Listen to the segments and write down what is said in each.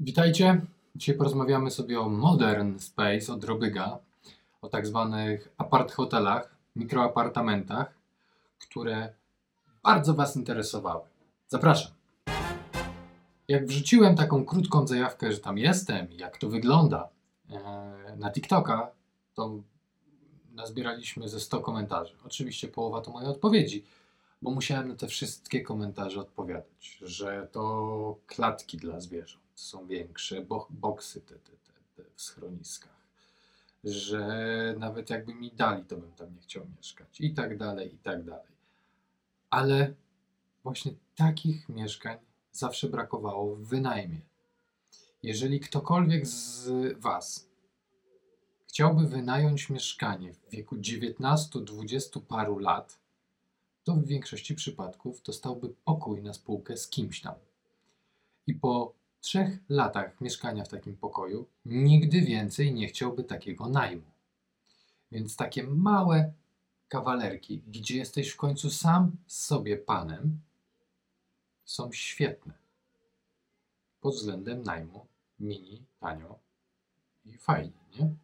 Witajcie. Dzisiaj porozmawiamy sobie o Modern Space od Robyga, o tak zwanych apart hotelach, mikroapartamentach, które bardzo Was interesowały. Zapraszam. Jak wrzuciłem taką krótką zajawkę, że tam jestem jak to wygląda e, na TikToka, to nazbieraliśmy ze 100 komentarzy. Oczywiście połowa to moje odpowiedzi, bo musiałem na te wszystkie komentarze odpowiadać, że to klatki dla zwierząt są większe, bo, boksy te, te, te, te w schroniskach, że nawet jakby mi dali, to bym tam nie chciał mieszkać i tak dalej, i tak dalej. Ale właśnie takich mieszkań zawsze brakowało w wynajmie. Jeżeli ktokolwiek z Was chciałby wynająć mieszkanie w wieku 19-20 paru lat, to w większości przypadków dostałby pokój na spółkę z kimś tam. I po trzech latach mieszkania w takim pokoju nigdy więcej nie chciałby takiego najmu. Więc takie małe kawalerki, gdzie jesteś w końcu sam sobie panem, są świetne. Pod względem najmu, mini, tanio i fajnie, nie?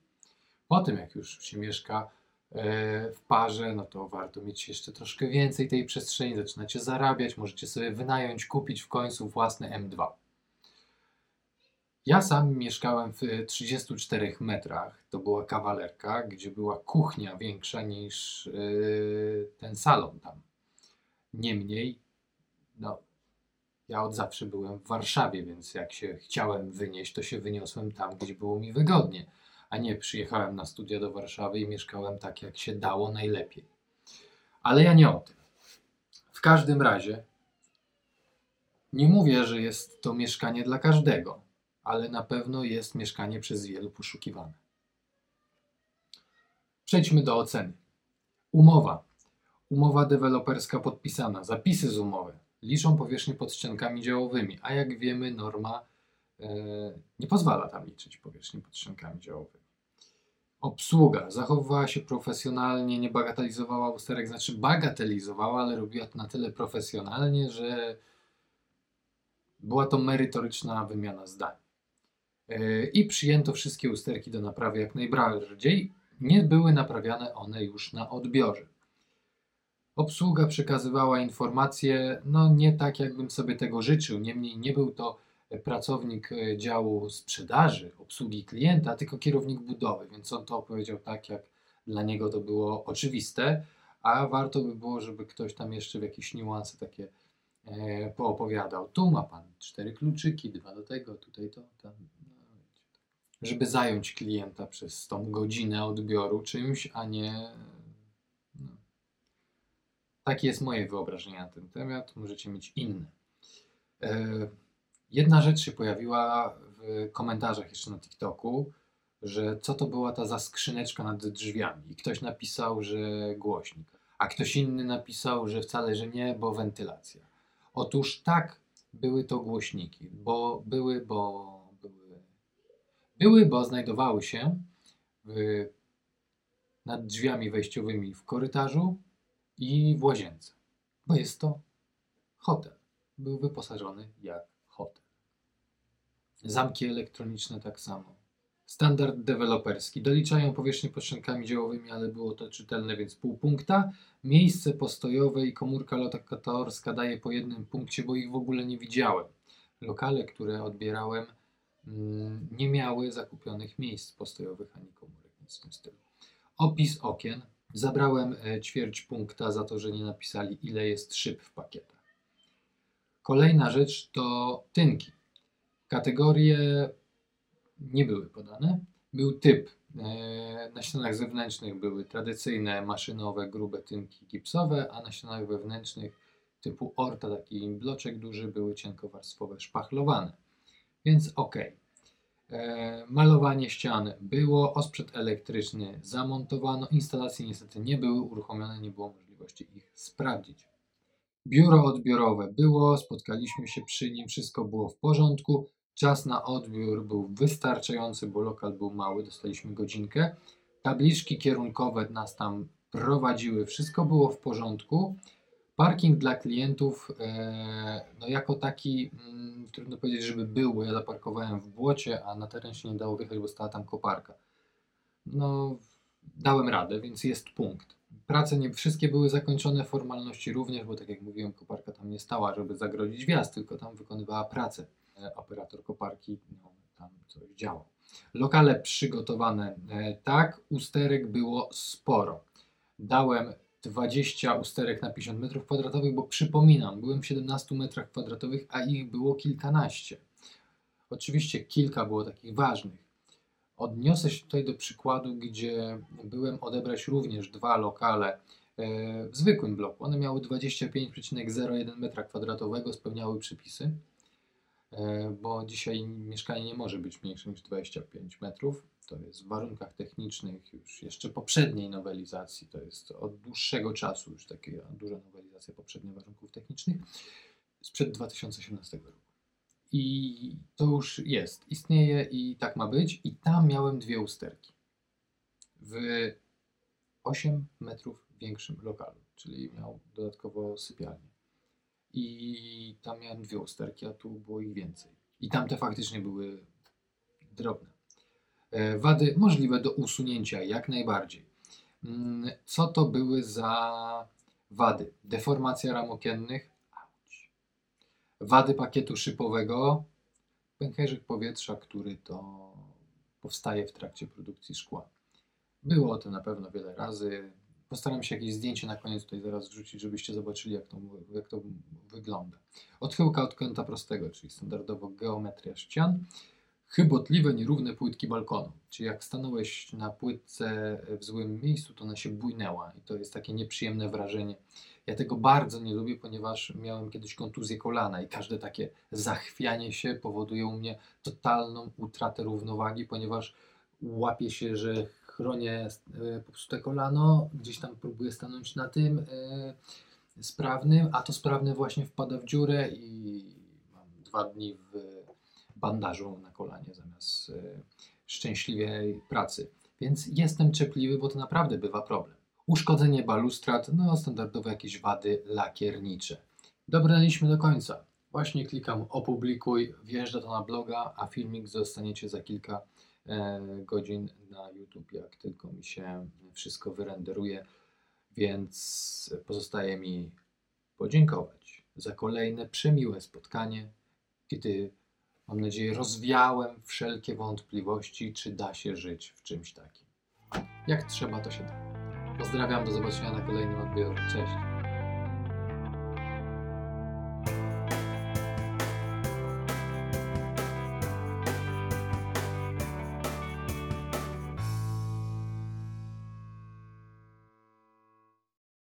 Potem, jak już się mieszka e, w parze, no to warto mieć jeszcze troszkę więcej tej przestrzeni, zaczynacie zarabiać, możecie sobie wynająć, kupić w końcu własny M2. Ja sam mieszkałem w 34 metrach. To była kawalerka, gdzie była kuchnia większa niż yy, ten salon tam. Niemniej, no, ja od zawsze byłem w Warszawie, więc jak się chciałem wynieść, to się wyniosłem tam, gdzie było mi wygodnie, a nie przyjechałem na studia do Warszawy i mieszkałem tak, jak się dało najlepiej. Ale ja nie o tym. W każdym razie, nie mówię, że jest to mieszkanie dla każdego ale na pewno jest mieszkanie przez wielu poszukiwane. Przejdźmy do oceny. Umowa. Umowa deweloperska podpisana. Zapisy z umowy liczą powierzchnię pod ściankami działowymi, a jak wiemy, norma e, nie pozwala tam liczyć powierzchni pod ściankami działowymi. Obsługa zachowywała się profesjonalnie, nie bagatelizowała usterek, znaczy bagatelizowała, ale robiła to na tyle profesjonalnie, że była to merytoryczna wymiana zdań. E, i przyjęto wszystkie usterki do naprawy jak najbardziej. Nie były naprawiane one już na odbiorze. Obsługa przekazywała informacje, no nie tak jakbym sobie tego życzył, niemniej nie był to pracownik e, działu sprzedaży, obsługi klienta, tylko kierownik budowy, więc on to opowiedział tak, jak dla niego to było oczywiste, a warto by było, żeby ktoś tam jeszcze w jakieś niuanse takie e, poopowiadał. Tu ma pan cztery kluczyki, dwa do tego, tutaj to, tam żeby zająć klienta przez tą godzinę odbioru czymś, a nie. No. Takie jest moje wyobrażenie na ten temat. Możecie mieć inne. E, jedna rzecz się pojawiła w komentarzach jeszcze na TikToku, że co to była ta za skrzyneczka nad drzwiami. I ktoś napisał, że głośnik, a ktoś inny napisał, że wcale, że nie, bo wentylacja. Otóż tak, były to głośniki, bo były, bo były, bo znajdowały się w, nad drzwiami wejściowymi w korytarzu i w łazience, bo jest to hotel. Był wyposażony jak hotel. Zamki elektroniczne tak samo. Standard deweloperski. Doliczają powierzchnię pod ściankami działowymi, ale było to czytelne, więc pół punkta. Miejsce postojowe i komórka lokatorska daje po jednym punkcie, bo ich w ogóle nie widziałem. Lokale, które odbierałem, nie miały zakupionych miejsc postojowych ani komórek, nic w tym stylu. Opis okien. Zabrałem e, ćwierć punkta za to, że nie napisali, ile jest szyb w pakietach. Kolejna rzecz to tynki. Kategorie nie były podane. Był typ. E, na ścianach zewnętrznych były tradycyjne, maszynowe, grube tynki gipsowe, a na ścianach wewnętrznych typu orta, taki bloczek duży, były cienkowarstwowe, szpachlowane. Więc ok. E, malowanie ścian było, osprzęt elektryczny zamontowano, instalacje niestety nie były uruchomione, nie było możliwości ich sprawdzić. Biuro odbiorowe było, spotkaliśmy się przy nim, wszystko było w porządku. Czas na odbiór był wystarczający, bo lokal był mały, dostaliśmy godzinkę. Tabliczki kierunkowe nas tam prowadziły, wszystko było w porządku. Parking dla klientów, e, no jako taki, mm, trudno powiedzieć, żeby był, bo ja zaparkowałem w błocie, a na teren się nie dało wjechać, bo stała tam koparka. No, dałem radę, więc jest punkt. Prace nie wszystkie były zakończone, formalności również, bo tak jak mówiłem, koparka tam nie stała, żeby zagrodzić wjazd, tylko tam wykonywała pracę. E, Operator koparki no, tam coś działał. Lokale przygotowane e, tak, usterek było sporo. Dałem 20 usterek na 50 metrów kwadratowych, bo przypominam, byłem w 17 metrach kwadratowych, a ich było kilkanaście. Oczywiście kilka było takich ważnych. Odniosę się tutaj do przykładu, gdzie byłem odebrać również dwa lokale e, w zwykłym bloku. One miały 25,01 metra kwadratowego, spełniały przepisy, e, bo dzisiaj mieszkanie nie może być mniejsze niż 25 metrów. To jest w warunkach technicznych już jeszcze poprzedniej nowelizacji, to jest od dłuższego czasu już taka duża nowelizacja poprzednich warunków technicznych sprzed 2018 roku. I to już jest, istnieje i tak ma być. I tam miałem dwie usterki w 8 metrów większym lokalu, czyli miał dodatkowo sypialnię. I tam miałem dwie usterki, a tu było ich więcej. I tamte faktycznie były drobne. E, Wady możliwe do usunięcia, jak najbardziej. Mm, Co to były za wady? Deformacja ram okiennych, wady pakietu szybowego, pęcherzyk powietrza, który to powstaje w trakcie produkcji szkła. Było o tym na pewno wiele razy. Postaram się jakieś zdjęcie na koniec tutaj zaraz wrzucić, żebyście zobaczyli, jak to, jak to wygląda. Odchyłka od kąta prostego, czyli standardowo geometria ścian. Chybotliwe, nierówne płytki balkonu. Czyli jak stanąłeś na płytce w złym miejscu, to ona się bujnęła i to jest takie nieprzyjemne wrażenie. Ja tego bardzo nie lubię, ponieważ miałem kiedyś kontuzję kolana i każde takie zachwianie się powoduje u mnie totalną utratę równowagi, ponieważ łapię się, że chronię e, popsute kolano, gdzieś tam próbuję stanąć na tym e, sprawnym, a to sprawne właśnie wpada w dziurę i mam dwa dni w bandażu na kolanie zamiast e, szczęśliwej pracy. Więc jestem czepliwy, bo to naprawdę bywa problem. Uszkodzenie balustrad, no standardowe jakieś wady lakiernicze. Dobraliśmy do końca. Właśnie klikam opublikuj, wjeżdża to na bloga, a filmik zostaniecie za kilka e, godzin na YouTube, jak tylko mi się wszystko wyrenderuje. Więc pozostaje mi podziękować za kolejne przemiłe spotkanie, kiedy mam nadzieję rozwiałem wszelkie wątpliwości, czy da się żyć w czymś takim. Jak trzeba, to się da. Pozdrawiam, do zobaczenia na kolejnym odbiorze. Cześć.